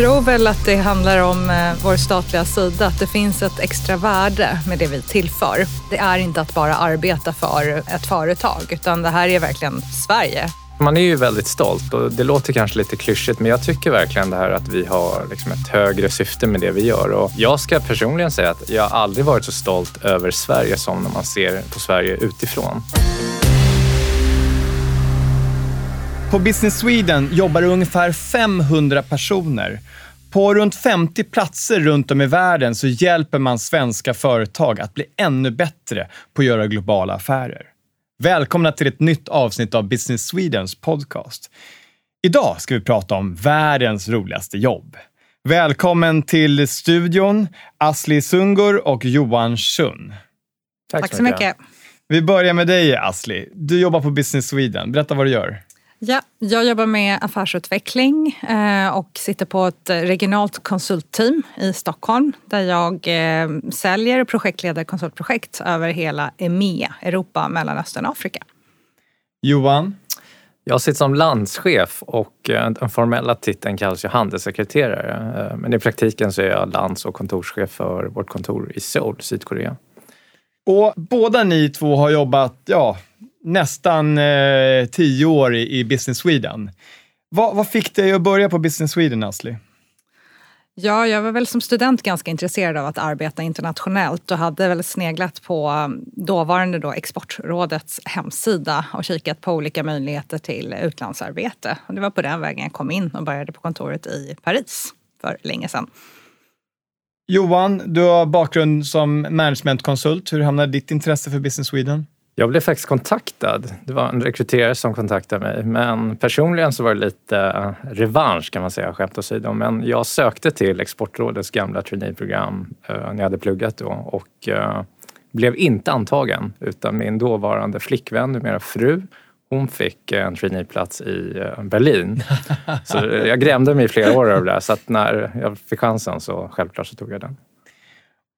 Jag tror väl att det handlar om eh, vår statliga sida, att det finns ett extra värde med det vi tillför. Det är inte att bara arbeta för ett företag, utan det här är verkligen Sverige. Man är ju väldigt stolt och det låter kanske lite klyschigt men jag tycker verkligen det här att vi har liksom ett högre syfte med det vi gör. Och jag ska personligen säga att jag aldrig varit så stolt över Sverige som när man ser på Sverige utifrån. På Business Sweden jobbar ungefär 500 personer. På runt 50 platser runt om i världen så hjälper man svenska företag att bli ännu bättre på att göra globala affärer. Välkomna till ett nytt avsnitt av Business Swedens podcast. Idag ska vi prata om världens roligaste jobb. Välkommen till studion, Asli Sungur och Johan Schun. Tack, Tack så mycket. Vi börjar med dig, Asli. Du jobbar på Business Sweden. Berätta vad du gör. Ja, jag jobbar med affärsutveckling eh, och sitter på ett regionalt konsultteam i Stockholm där jag eh, säljer och projektleder konsultprojekt över hela EMEA, Europa, Mellanöstern och Afrika. Johan? Jag sitter som landschef och eh, den formella titeln kallas ju handelssekreterare. Men i praktiken så är jag lands och kontorschef för vårt kontor i Seoul, Sydkorea. Och båda ni två har jobbat, ja, nästan eh, tio år i, i Business Sweden. Vad, vad fick dig att börja på Business Sweden, Asli? Ja, jag var väl som student ganska intresserad av att arbeta internationellt och hade väl sneglat på um, dåvarande då Exportrådets hemsida och kikat på olika möjligheter till utlandsarbete. Och det var på den vägen jag kom in och började på kontoret i Paris för länge sedan. Johan, du har bakgrund som managementkonsult. Hur hamnade ditt intresse för Business Sweden? Jag blev faktiskt kontaktad. Det var en rekryterare som kontaktade mig. Men personligen så var det lite eh, revansch kan man säga, skämt åsido. Men jag sökte till Exportrådets gamla traineeprogram eh, när jag hade pluggat då och eh, blev inte antagen utan min dåvarande flickvän, numera fru, hon fick en traineeplats i Berlin. Så jag grämde mig i flera år över det så att när jag fick chansen så självklart så tog jag den.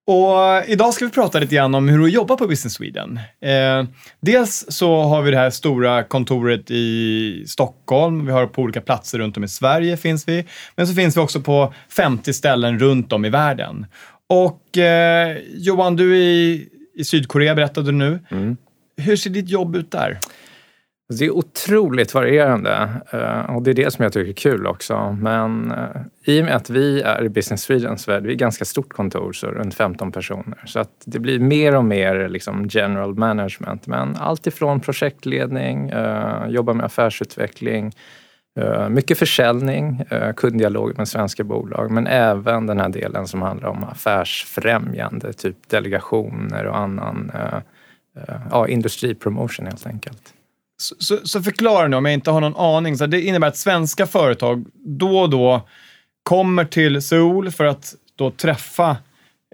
Och idag ska vi prata lite grann om hur du jobbar på Business Sweden. Eh, dels så har vi det här stora kontoret i Stockholm. Vi har på olika platser runt om i Sverige finns vi. Men så finns vi också på 50 ställen runt om i världen. Och eh, Johan, du är i, i Sydkorea berättade du nu. Mm. Hur ser ditt jobb ut där? Det är otroligt varierande eh, och det är det som jag tycker är kul också. Men eh, i och med att vi är i Business Swedens värld, vi är ett ganska stort kontor, så runt 15 personer. Så att det blir mer och mer liksom general management. Men allt ifrån projektledning, eh, jobba med affärsutveckling, mycket försäljning, kunddialog med svenska bolag men även den här delen som handlar om affärsfrämjande, typ delegationer och annan ja, industripromotion helt enkelt. Så, så, så förklara nu om jag inte har någon aning. Så det innebär att svenska företag då och då kommer till Seoul för att då träffa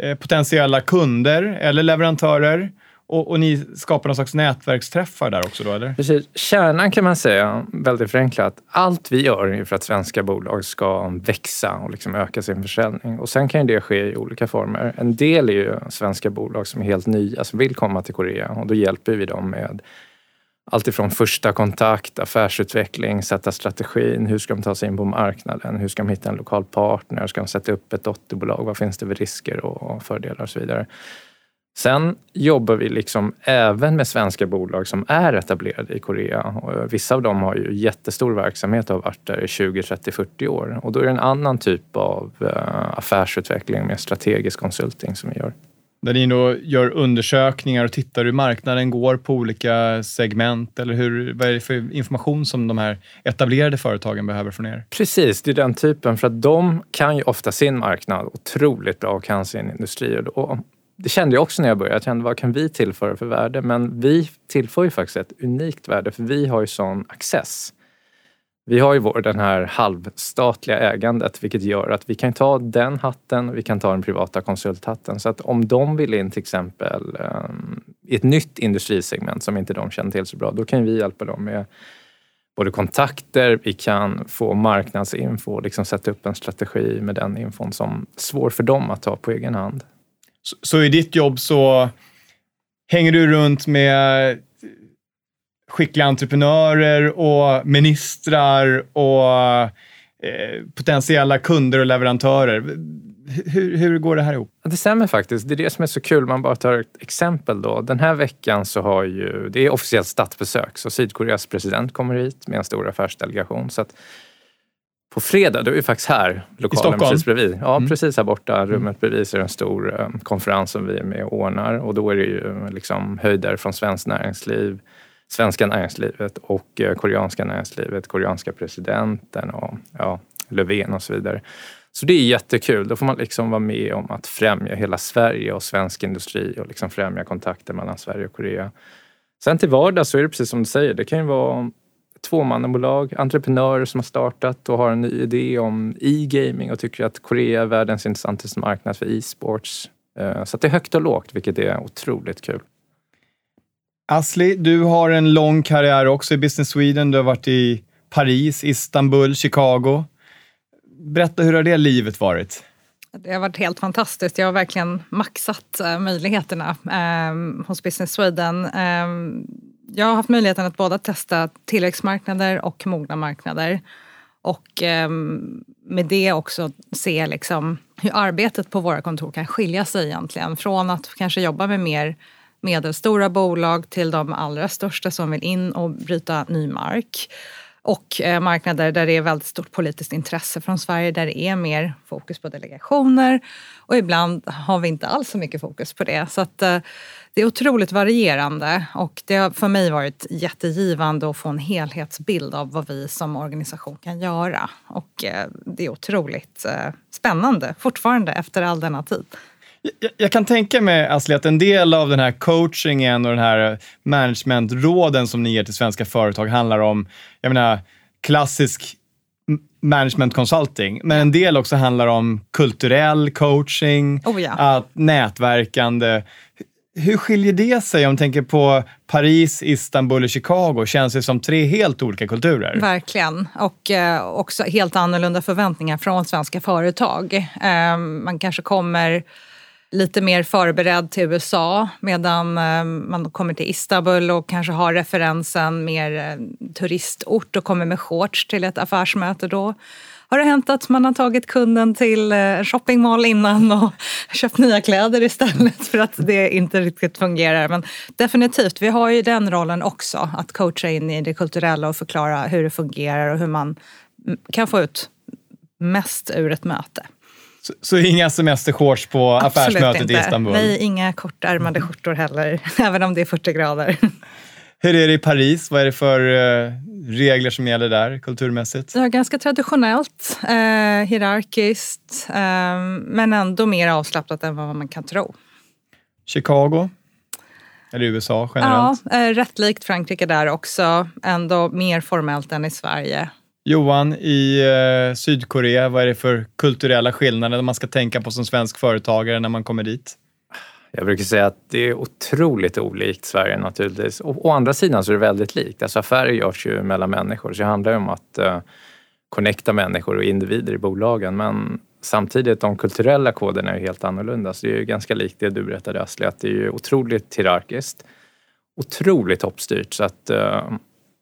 eh, potentiella kunder eller leverantörer. Och, och, ni skapar någon slags nätverksträffar där också då, eller? Precis. Kärnan kan man säga, väldigt förenklat, allt vi gör är för att svenska bolag ska växa och liksom öka sin försäljning. Och sen kan ju det ske i olika former. En del är ju svenska bolag som är helt nya, som vill komma till Korea och då hjälper vi dem med alltifrån första kontakt, affärsutveckling, sätta strategin, hur ska de ta sig in på marknaden, hur ska de hitta en lokal partner, ska de sätta upp ett dotterbolag, vad finns det för risker och fördelar och så vidare. Sen jobbar vi liksom även med svenska bolag som är etablerade i Korea. Och vissa av dem har ju jättestor verksamhet och har varit där i 20, 30, 40 år. Och då är det en annan typ av eh, affärsutveckling med strategisk konsulting som vi gör. Där ni då gör undersökningar och tittar hur marknaden går på olika segment eller hur, vad är det för information som de här etablerade företagen behöver från er? Precis, det är den typen. För att de kan ju ofta sin marknad otroligt bra och kan sin industri. Och det kände jag också när jag började. Jag kände, vad kan vi tillföra för värde? Men vi tillför ju faktiskt ett unikt värde för vi har ju sån access. Vi har ju vår, den här halvstatliga ägandet vilket gör att vi kan ta den hatten vi kan ta den privata konsulthatten. Så att om de vill in till exempel um, i ett nytt industrisegment som inte de känner till så bra, då kan vi hjälpa dem med både kontakter, vi kan få marknadsinfo, liksom sätta upp en strategi med den infon som är svår för dem att ta på egen hand. Så, så i ditt jobb så hänger du runt med skickliga entreprenörer och ministrar och eh, potentiella kunder och leverantörer. Hur, hur går det här ihop? Det stämmer faktiskt. Det är det som är så kul. Man bara tar ett exempel då. Den här veckan så har ju, det är officiellt statsbesök, så Sydkoreas president kommer hit med en stor affärsdelegation. Så att på fredag, då är vi faktiskt här, lokalen precis bredvid. Ja, mm. precis här borta, mm. rummet bredvid, så är det en stor um, konferens som vi är med och ordnar. Och då är det ju liksom höjder från svenskt näringsliv, svenska näringslivet och eh, koreanska näringslivet, koreanska presidenten och ja, Löfven och så vidare. Så det är jättekul. Då får man liksom vara med om att främja hela Sverige och svensk industri och liksom främja kontakter mellan Sverige och Korea. Sen till vardags så är det precis som du säger, det kan ju vara tvåmannabolag, entreprenörer som har startat och har en ny idé om e-gaming och tycker att Korea är världens intressantaste marknad för e-sports. Eh, så det är högt och lågt, vilket är otroligt kul. Asli, du har en lång karriär också i Business Sweden. Du har varit i Paris, Istanbul, Chicago. Berätta, hur har det livet varit? Det har varit helt fantastiskt. Jag har verkligen maxat eh, möjligheterna eh, hos Business Sweden. Eh, jag har haft möjligheten att både testa tillväxtmarknader och mogna marknader. Och eh, med det också se liksom hur arbetet på våra kontor kan skilja sig egentligen. Från att kanske jobba med mer medelstora bolag till de allra största som vill in och bryta ny mark och eh, marknader där det är väldigt stort politiskt intresse från Sverige där det är mer fokus på delegationer och ibland har vi inte alls så mycket fokus på det. Så att, eh, det är otroligt varierande och det har för mig varit jättegivande att få en helhetsbild av vad vi som organisation kan göra. Och eh, det är otroligt eh, spännande fortfarande efter all denna tid. Jag, jag kan tänka mig, Asli, att en del av den här coachingen och den här managementråden som ni ger till svenska företag handlar om, jag menar, klassisk management consulting, men en del också handlar om kulturell coaching, oh ja. att nätverkande. Hur skiljer det sig om man tänker på Paris, Istanbul och Chicago? Känns det som tre helt olika kulturer? Verkligen. Och eh, också helt annorlunda förväntningar från svenska företag. Eh, man kanske kommer lite mer förberedd till USA medan eh, man kommer till Istanbul och kanske har referensen mer eh, turistort och kommer med shorts till ett affärsmöte då. Har det hänt att man har tagit kunden till eh, shoppingmall innan och köpt nya kläder istället för att det inte riktigt fungerar? Men definitivt, vi har ju den rollen också, att coacha in i det kulturella och förklara hur det fungerar och hur man mm, kan få ut mest ur ett möte. Så, så inga semestershorts på Absolut affärsmötet inte. i Istanbul? Nej, inga kortärmade skjortor heller, även om det är 40 grader. Hur är det i Paris? Vad är det för uh, regler som gäller där kulturmässigt? Ja, ganska traditionellt, eh, hierarkiskt, eh, men ändå mer avslappnat än vad man kan tro. Chicago? Eller USA generellt? Ja, eh, rätt likt Frankrike där också. Ändå mer formellt än i Sverige. Johan, i eh, Sydkorea, vad är det för kulturella skillnader man ska tänka på som svensk företagare när man kommer dit? Jag brukar säga att det är otroligt olikt Sverige naturligtvis. Och, å andra sidan så är det väldigt likt. Alltså affärer görs ju mellan människor så det handlar ju om att eh, connecta människor och individer i bolagen. Men samtidigt, de kulturella koderna är ju helt annorlunda. Så det är ju ganska likt det du berättade Asli, att det är ju otroligt hierarkiskt. Otroligt toppstyrt så att eh,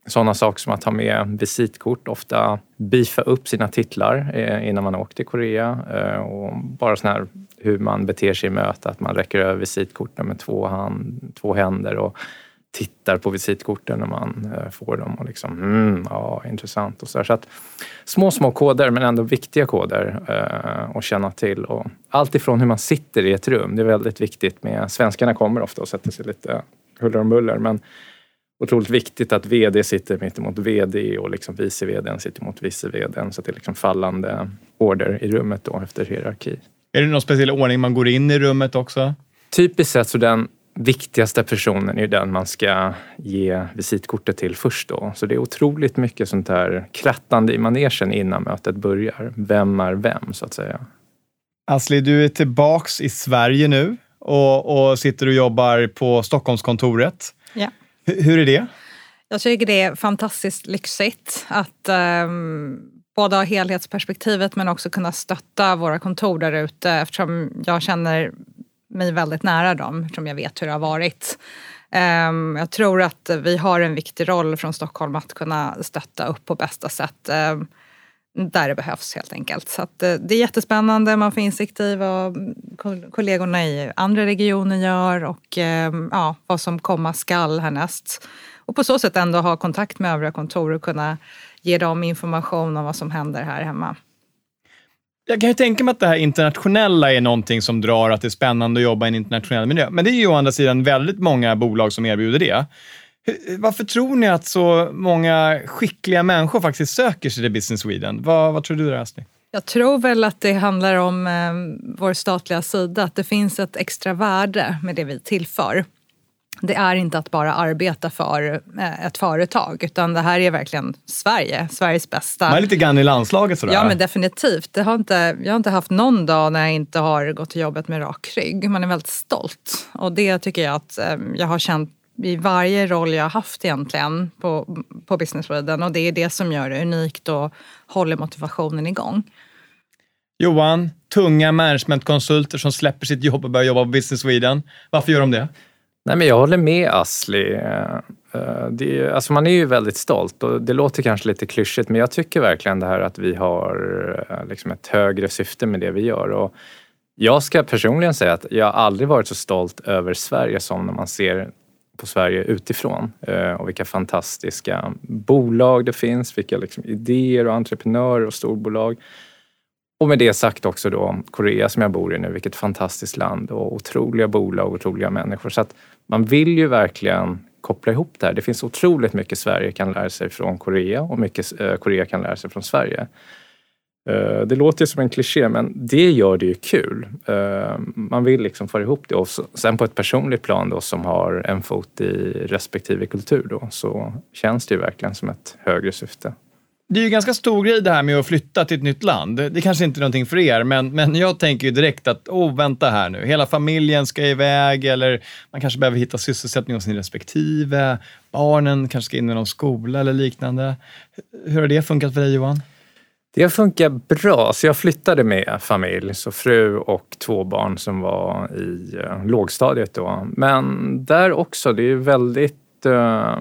sådana saker som att ha med visitkort, ofta beefa upp sina titlar eh, innan man åker till Korea. Eh, och bara sån här hur man beter sig i möte, att man räcker över visitkorten med två, hand, två händer och tittar på visitkorten när man eh, får dem och liksom, mm, ja, intressant och så, så att små, små koder men ändå viktiga koder att känna till. Och allt ifrån hur man sitter i ett rum, det är väldigt viktigt med, svenskarna kommer ofta och sätter sig lite huller om buller men otroligt viktigt att VD sitter mitt emot VD och liksom vice VD sitter mot vice VD så att det är liksom fallande order i rummet då efter hierarki. Är det någon speciell ordning man går in i rummet också? Typiskt sett så den viktigaste personen är den man ska ge visitkortet till först då. Så det är otroligt mycket sånt här krattande i manegen innan mötet börjar. Vem är vem så att säga? Asli, du är tillbaks i Sverige nu och, och sitter och jobbar på Stockholmskontoret. Ja. Hur är det? Jag tycker det är fantastiskt lyxigt att um, både ha helhetsperspektivet men också kunna stötta våra kontor där ute eftersom jag känner mig väldigt nära dem eftersom jag vet hur det har varit. Um, jag tror att vi har en viktig roll från Stockholm att kunna stötta upp på bästa sätt. Um, där det behövs helt enkelt. Så att, eh, det är jättespännande, man får insikt i vad kollegorna i andra regioner gör och eh, ja, vad som komma skall härnäst. Och på så sätt ändå ha kontakt med övriga kontor och kunna ge dem information om vad som händer här hemma. Jag kan ju tänka mig att det här internationella är någonting som drar att det är spännande att jobba i en internationell miljö. Men det är ju å andra sidan väldigt många bolag som erbjuder det. Varför tror ni att så många skickliga människor faktiskt söker sig till Business Sweden? Vad, vad tror du där, Astrid? Jag tror väl att det handlar om eh, vår statliga sida, att det finns ett extra värde med det vi tillför. Det är inte att bara arbeta för eh, ett företag, utan det här är verkligen Sverige, Sveriges bästa. Man är lite grann i landslaget sådär. Ja, men definitivt. Det har inte, jag har inte haft någon dag när jag inte har gått till jobbet med rak rygg. Man är väldigt stolt. Och det tycker jag att eh, jag har känt i varje roll jag har haft egentligen på, på Business Sweden och det är det som gör det unikt och håller motivationen igång. Johan, tunga managementkonsulter som släpper sitt jobb och börjar jobba på Business Sweden. Varför gör de det? Nej, men jag håller med Asli. Eh, det är, alltså man är ju väldigt stolt och det låter kanske lite klyschigt men jag tycker verkligen det här att vi har eh, liksom ett högre syfte med det vi gör. Och jag ska personligen säga att jag aldrig varit så stolt över Sverige som när man ser på Sverige utifrån eh, och vilka fantastiska bolag det finns, vilka liksom idéer och entreprenörer och storbolag. Och med det sagt också då Korea som jag bor i nu, vilket fantastiskt land och otroliga bolag och otroliga människor. Så att man vill ju verkligen koppla ihop det här. Det finns otroligt mycket Sverige kan lära sig från Korea och mycket eh, Korea kan lära sig från Sverige. Eh, det låter ju som en kliché men det gör det ju kul. Eh, man vill liksom få ihop det och sen på ett personligt plan då som har en fot i respektive kultur då så känns det ju verkligen som ett högre syfte. Det är ju ganska stor grej det här med att flytta till ett nytt land. Det kanske inte är någonting för er, men, men jag tänker ju direkt att, åh, vänta här nu. Hela familjen ska iväg eller man kanske behöver hitta sysselsättning hos sin respektive. Barnen kanske ska in i någon skola eller liknande. Hur har det funkat för dig Johan? Det funkar bra. Så jag flyttade med familj, så fru och två barn som var i eh, lågstadiet då. Men där också, det är väldigt eh,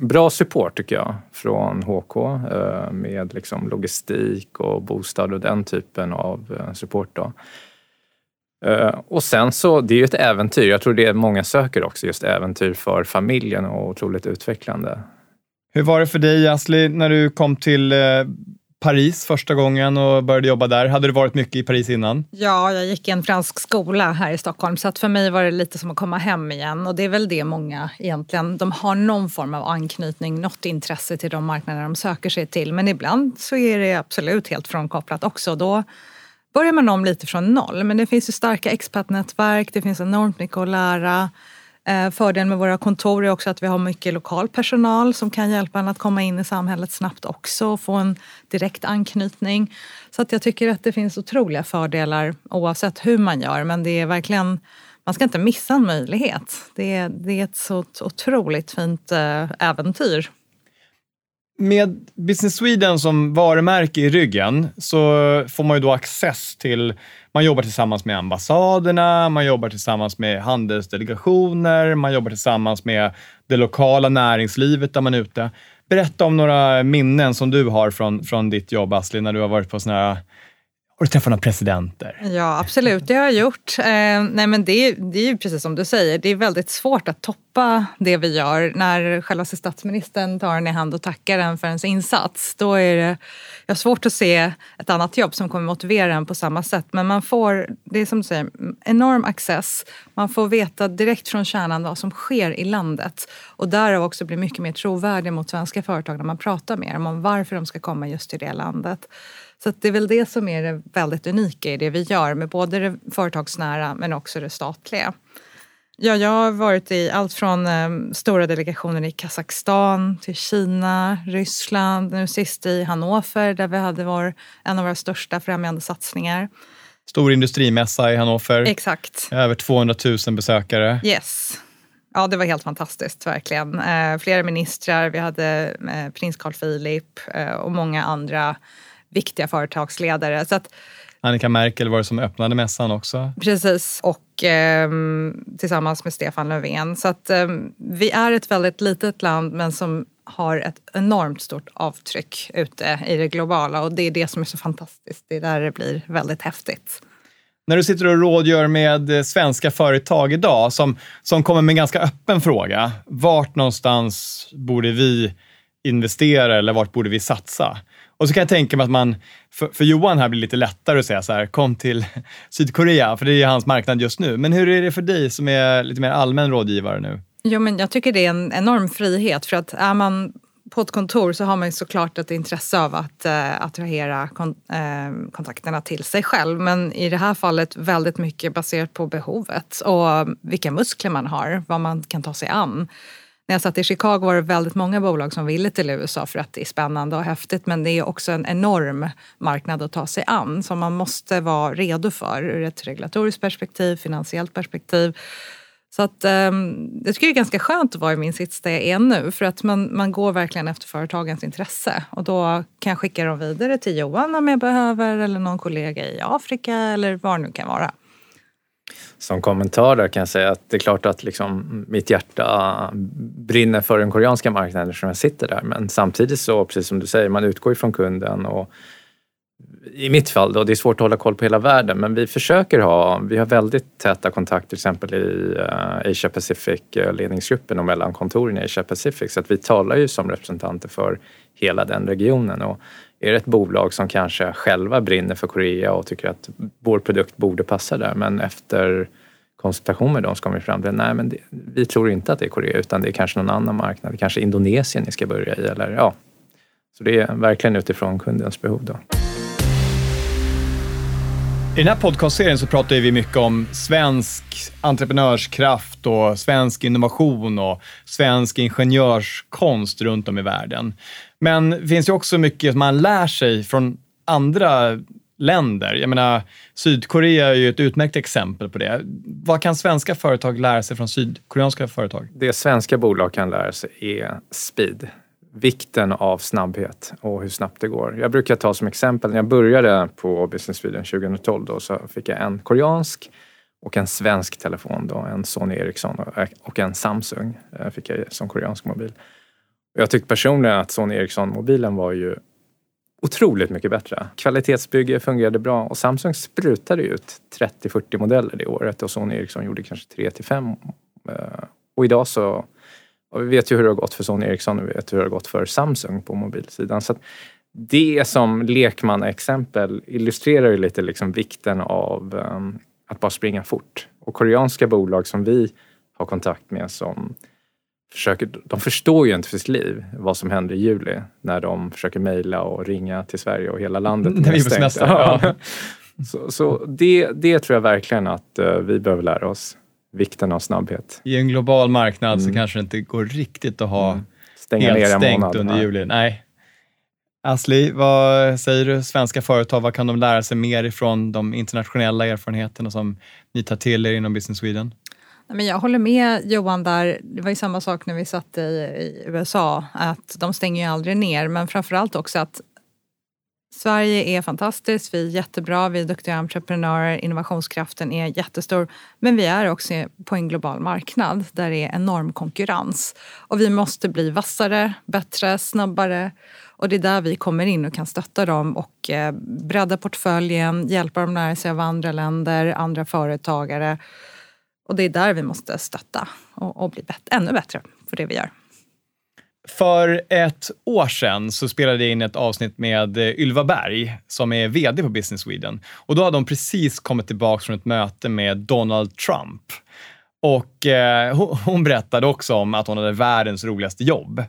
bra support tycker jag från HK eh, med liksom logistik och bostad och den typen av eh, support. Då. Eh, och sen så, det är ju ett äventyr. Jag tror det är många söker också, just äventyr för familjen och otroligt utvecklande. Hur var det för dig, Asli, när du kom till eh, Paris första gången och började jobba där. Hade du varit mycket i Paris innan? Ja, jag gick i en fransk skola här i Stockholm så att för mig var det lite som att komma hem igen och det är väl det många egentligen, de har någon form av anknytning, något intresse till de marknader de söker sig till men ibland så är det absolut helt frånkopplat också. Då börjar man om lite från noll men det finns ju starka expatnätverk, det finns enormt mycket att lära. Eh, fördelen med våra kontor är också att vi har mycket lokal personal som kan hjälpa en att komma in i samhället snabbt också och få en direkt anknytning. Så att jag tycker att det finns otroliga fördelar oavsett hur man gör men det är verkligen man ska inte missa en möjlighet. Det är, det är ett så otroligt fint eh, äventyr med Business Sweden som varumärke i ryggen så får man ju då access till, man jobbar tillsammans med ambassaderna, man jobbar tillsammans med handelsdelegationer, man jobbar tillsammans med det lokala näringslivet där man är ute. Berätta om några minnen som du har från, från ditt jobb, Asli, när du har varit på såna här har du träffat några presidenter? Ja, absolut. Det har jag gjort. Eh, nej, men det, det är ju precis som du säger, det är väldigt svårt att toppa det vi gör. När själva statsministern tar en i hand och tackar en för ens insats, då är det jag har svårt att se ett annat jobb som kommer motivera en på samma sätt. Men man får, det är som du säger, enorm access. Man får veta direkt från kärnan vad som sker i landet. Och därav också bli mycket mer trovärdig mot svenska företag när man pratar med dem om varför de ska komma just till det landet. Så det är väl det som är det väldigt unika i det vi gör med både det företagsnära men också det statliga. Ja, jag har varit i allt från eh, stora delegationer i Kazakstan till Kina, Ryssland, nu sist i Hannover där vi hade vår, en av våra största främjande satsningar. Stor industrimässa i Hannover. Exakt. Över 200 000 besökare. Yes. Ja, det var helt fantastiskt verkligen. Eh, flera ministrar, vi hade eh, prins Carl Philip eh, och många andra viktiga företagsledare. Så att, Annika Merkel var det som öppnade mässan också. Precis. Och eh, tillsammans med Stefan Löfven. Så att eh, vi är ett väldigt litet land men som har ett enormt stort avtryck ute i det globala och det är det som är så fantastiskt. Det är där det blir väldigt häftigt. När du sitter och rådgör med eh, svenska företag idag som, som kommer med en ganska öppen fråga. Vart någonstans borde vi investera eller vart borde vi satsa? Och så kan jag tänka mig att man, för, för Johan här blir lite lättare att säga så här, kom till Sydkorea, för det är hans marknad just nu. Men hur är det för dig som är lite mer allmän rådgivare nu? Jo, men jag tycker det är en enorm frihet för att är man på ett kontor så har man ju såklart ett intresse av att eh, attrahera kon eh, kontakterna till sig själv. Men i det här fallet väldigt mycket baserat på behovet och vilka muskler man har, vad man kan ta sig an. När jag satt i Chicago var det väldigt många bolag som ville till USA för att det är spännande och häftigt men det är också en enorm marknad att ta sig an som man måste vara redo för ur ett regulatoriskt perspektiv, finansiellt perspektiv så att, um, jag tycker det är ganska skönt att vara i min sits där jag är nu för att man, man går verkligen efter företagens intresse. Och då kan jag skicka dem vidare till Johan om jag behöver eller någon kollega i Afrika eller var det nu kan vara. Som kommentar där kan jag säga att det är klart att liksom mitt hjärta brinner för den koreanska marknaden eftersom jag sitter där. Men samtidigt så, precis som du säger, man utgår ifrån kunden och i mitt fall då, det är svårt att hålla koll på hela världen, men vi försöker ha, vi har väldigt täta kontakter till exempel i eh, Asia Pacific eh, ledningsgruppen och mellan kontoren i Asia Pacific. Så att vi talar ju som representanter för hela den regionen. Och är det ett bolag som kanske själva brinner för Korea och tycker att vår produkt borde passa där men efter konsultation med dem så kommer vi fram till nej men det, vi tror inte att det är Korea utan det är kanske någon annan marknad, det kanske Indonesien ni ska börja i eller ja. Så det är verkligen utifrån kundens behov då. I den här podcastserien så pratar vi mycket om svensk entreprenörskraft och svensk innovation och svensk ingenjörskonst runt om i världen. Men det finns ju också mycket man lär sig från andra länder. Jag menar, Sydkorea är ju ett utmärkt exempel på det. Vad kan svenska företag lära sig från sydkoreanska företag? Det svenska bolag kan lära sig är speed vikten av snabbhet och hur snabbt det går. Jag brukar ta som exempel när jag började på Business Sweden 2012 då, så fick jag en koreansk och en svensk telefon då, en Sony Ericsson och en Samsung eh, fick jag som koreansk mobil. Jag tyckte personligen att Sony Ericsson-mobilen var ju otroligt mycket bättre. Kvalitetsbygge fungerade bra och Samsung sprutade ut 30-40 modeller det året och Sony Ericsson gjorde kanske 3-5. Eh, och idag så och vi vet ju hur det har gått för Sony Ericsson och vi vet hur det har gått för Samsung på mobilsidan. Så det som lekmannaexempel illustrerar ju lite liksom vikten av um, att bara springa fort. Och koreanska bolag som vi har kontakt med som försöker, de förstår ju inte för sitt liv vad som händer i juli när de försöker mejla och ringa till Sverige och hela landet När vi är på semester. Ja. Så, så det, det tror jag verkligen att uh, vi behöver lära oss vikten av snabbhet. I en global marknad mm. så kanske det inte går riktigt att ha mm. Stänga helt stängt månad, under juli. Nej. Asli, vad säger du? Svenska företag, vad kan de lära sig mer ifrån de internationella erfarenheterna som ni tar till er inom Business Sweden? jag håller med Johan där. Det var ju samma sak när vi satt i, i USA, att de stänger ju aldrig ner. Men framförallt också att Sverige är fantastiskt, vi är jättebra, vi är duktiga entreprenörer, innovationskraften är jättestor. Men vi är också på en global marknad där det är enorm konkurrens. Och vi måste bli vassare, bättre, snabbare. Och det är där vi kommer in och kan stötta dem och eh, bredda portföljen, hjälpa dem lära sig av andra länder, andra företagare. Och det är där vi måste stötta och, och bli bättre, ännu bättre på det vi gör. För ett år sedan så spelade jag in ett avsnitt med eh, Ylva Berg som är VD på Business Sweden. Och då hade hon precis kommit tillbaka från ett möte med Donald Trump. Och eh, hon berättade också om att hon hade världens roligaste jobb.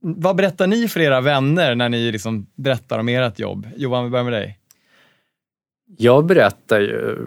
Vad berättar ni för era vänner när ni liksom berättar om ert jobb? Johan, vi börjar med dig. Jag berättar ju...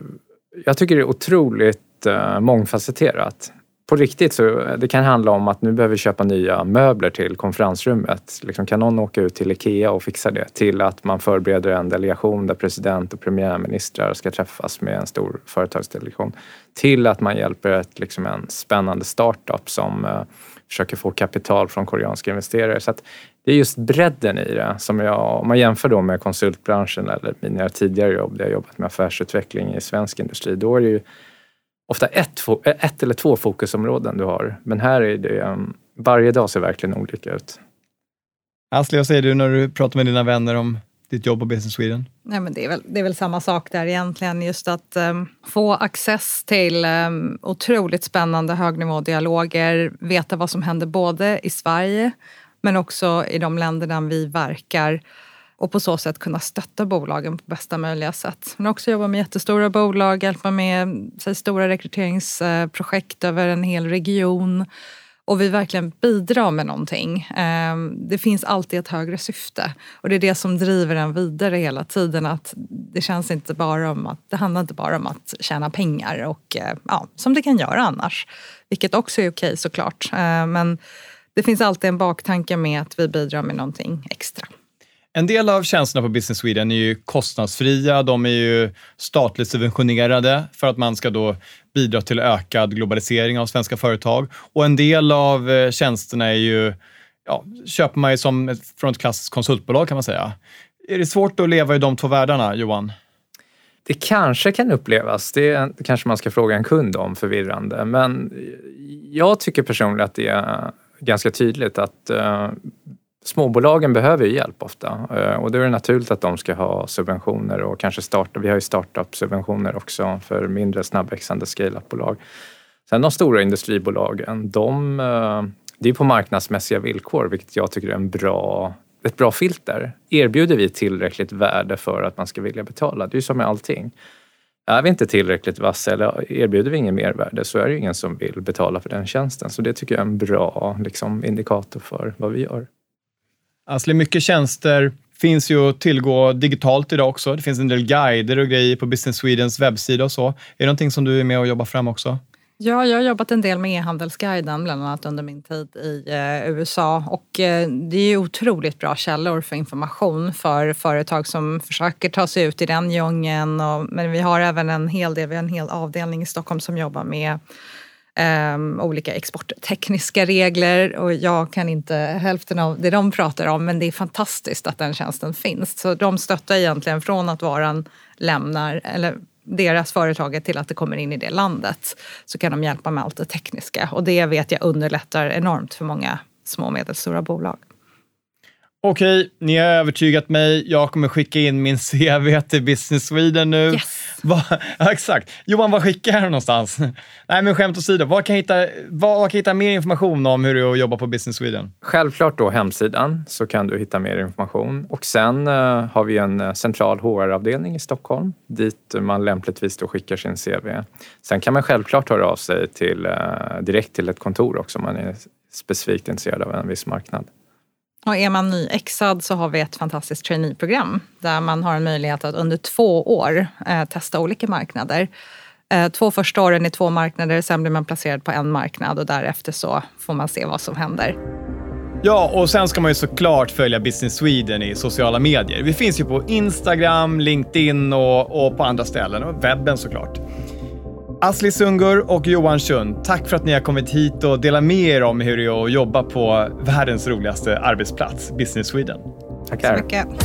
Jag tycker det är otroligt eh, mångfacetterat på riktigt så eh, det kan handla om att nu behöver vi köpa nya möbler till konferensrummet. Liksom, kan någon åka ut till IKEA och fixa det? Till att man förbereder en delegation där president och premiärministrar ska träffas med en stor företagsdelegation. Till att man hjälper ett, liksom en spännande startup som uh, försöker få kapital från koreanska investerare. Så att det är just bredden i det som jag, om man jämför då med konsultbranschen eller mina tidigare jobb där jag jobbat med affärsutveckling i svensk industri, då är det ju ofta ett, ett eller två fokusområden du har. Men här är det, um, varje dag ser verkligen olika ut. Asli, vad säger du när du pratar med dina vänner om ditt jobb på Business Sweden? Nej, men det, är väl, det är väl samma sak där egentligen. Just att um, få access till um, otroligt spännande högnivådialoger, veta vad som händer både i Sverige men också i de länder där vi verkar och på så sätt kunna stötta bolagen på bästa möjliga sätt. Men också jobba med jättestora bolag, hjälpa med säg, stora rekryteringsprojekt över en hel region och vi verkligen bidrar med någonting. Ehm, det finns alltid ett högre syfte och det är det som driver en vidare hela tiden. Att det känns inte bara om att, det handlar inte bara om att tjäna pengar och eh, ja, som det kan göra annars. Vilket också är okej såklart. Ehm, men det finns alltid en baktanke med att vi bidrar med någonting extra. En del av tjänsterna på Business Sweden är ju kostnadsfria. De är ju statligt subventionerade för att man ska då bidra till ökad globalisering av svenska företag. Och en del av eh, tjänsterna är ju, ja, köper man ju som ett, från ett klassiskt konsultbolag kan man säga. Är det svårt att leva i de två världarna, Johan? Det kanske kan upplevas, det kanske man ska fråga en kund om, förvirrande. Men jag tycker personligen att det är ganska tydligt att eh, småbolagen behöver ju hjälp ofta eh, och då är det naturligt att de ska ha subventioner och kanske starta, vi har ju startup-subventioner också för mindre snabbväxande scale-up-bolag. Sen de stora industribolagen, de, eh, det är på marknadsmässiga villkor vilket jag tycker är en bra ett bra filter. Erbjuder vi tillräckligt värde för att man ska vilja betala? Det är ju som med allting. Är vi inte tillräckligt vassa eller erbjuder vi ingen mervärde så är det ju ingen som vill betala för den tjänsten. Så det tycker jag är en bra liksom, indikator för vad vi gör. Asli, mycket tjänster finns ju att tillgå digitalt idag också. Det finns en del guider och grejer på Business Swedens webbsida och så. Är det någonting som du är med och jobbar fram också? Ja, jag har jobbat en del med e-handelsguiden, bland annat under min tid i eh, USA. Och eh, det är otroligt bra källor för information för företag som försöker ta sig ut i den djungeln. Och, men vi har även en hel del, vi har en hel avdelning i Stockholm som jobbar med Um, olika exporttekniska regler och jag kan inte hälften av det de pratar om men det är fantastiskt att den tjänsten finns. Så de stöttar egentligen från att varan lämnar, eller deras företaget till att det kommer in i det landet så kan de hjälpa med allt det tekniska och det vet jag underlättar enormt för många små och medelstora bolag. Okej, ni har övertygat mig. Jag kommer skicka in min CV till Business Sweden nu. Yes. Va, ja, exakt. Johan, var skickar jag någonstans? Nej, men skämt åsido, var kan, jag hitta, var, var kan jag hitta mer information om hur det är att jobba på Business Sweden? Självklart då hemsidan, så kan du hitta mer information. Och sen uh, har vi en uh, central HR-avdelning i Stockholm dit man lämpligtvis då skickar sin CV. Sen kan man självklart höra av sig till, uh, direkt till ett kontor också om man är specifikt intresserad av en viss marknad. Och är man nyexad så har vi ett fantastiskt traineeprogram där man har en möjlighet att under två år eh, testa olika marknader. Eh, två första åren i två marknader, sen blir man placerad på en marknad och därefter så får man se vad som händer. Ja, och sen ska man ju såklart följa Business Sweden i sociala medier. Vi finns ju på Instagram, LinkedIn och, och på andra ställen och webben såklart. Asli Sungur och Johan Schund, tack för att ni har kommit hit och delat med er om hur det är att jobba på världens roligaste arbetsplats, Business Sweden. Tackar. Tack så mycket.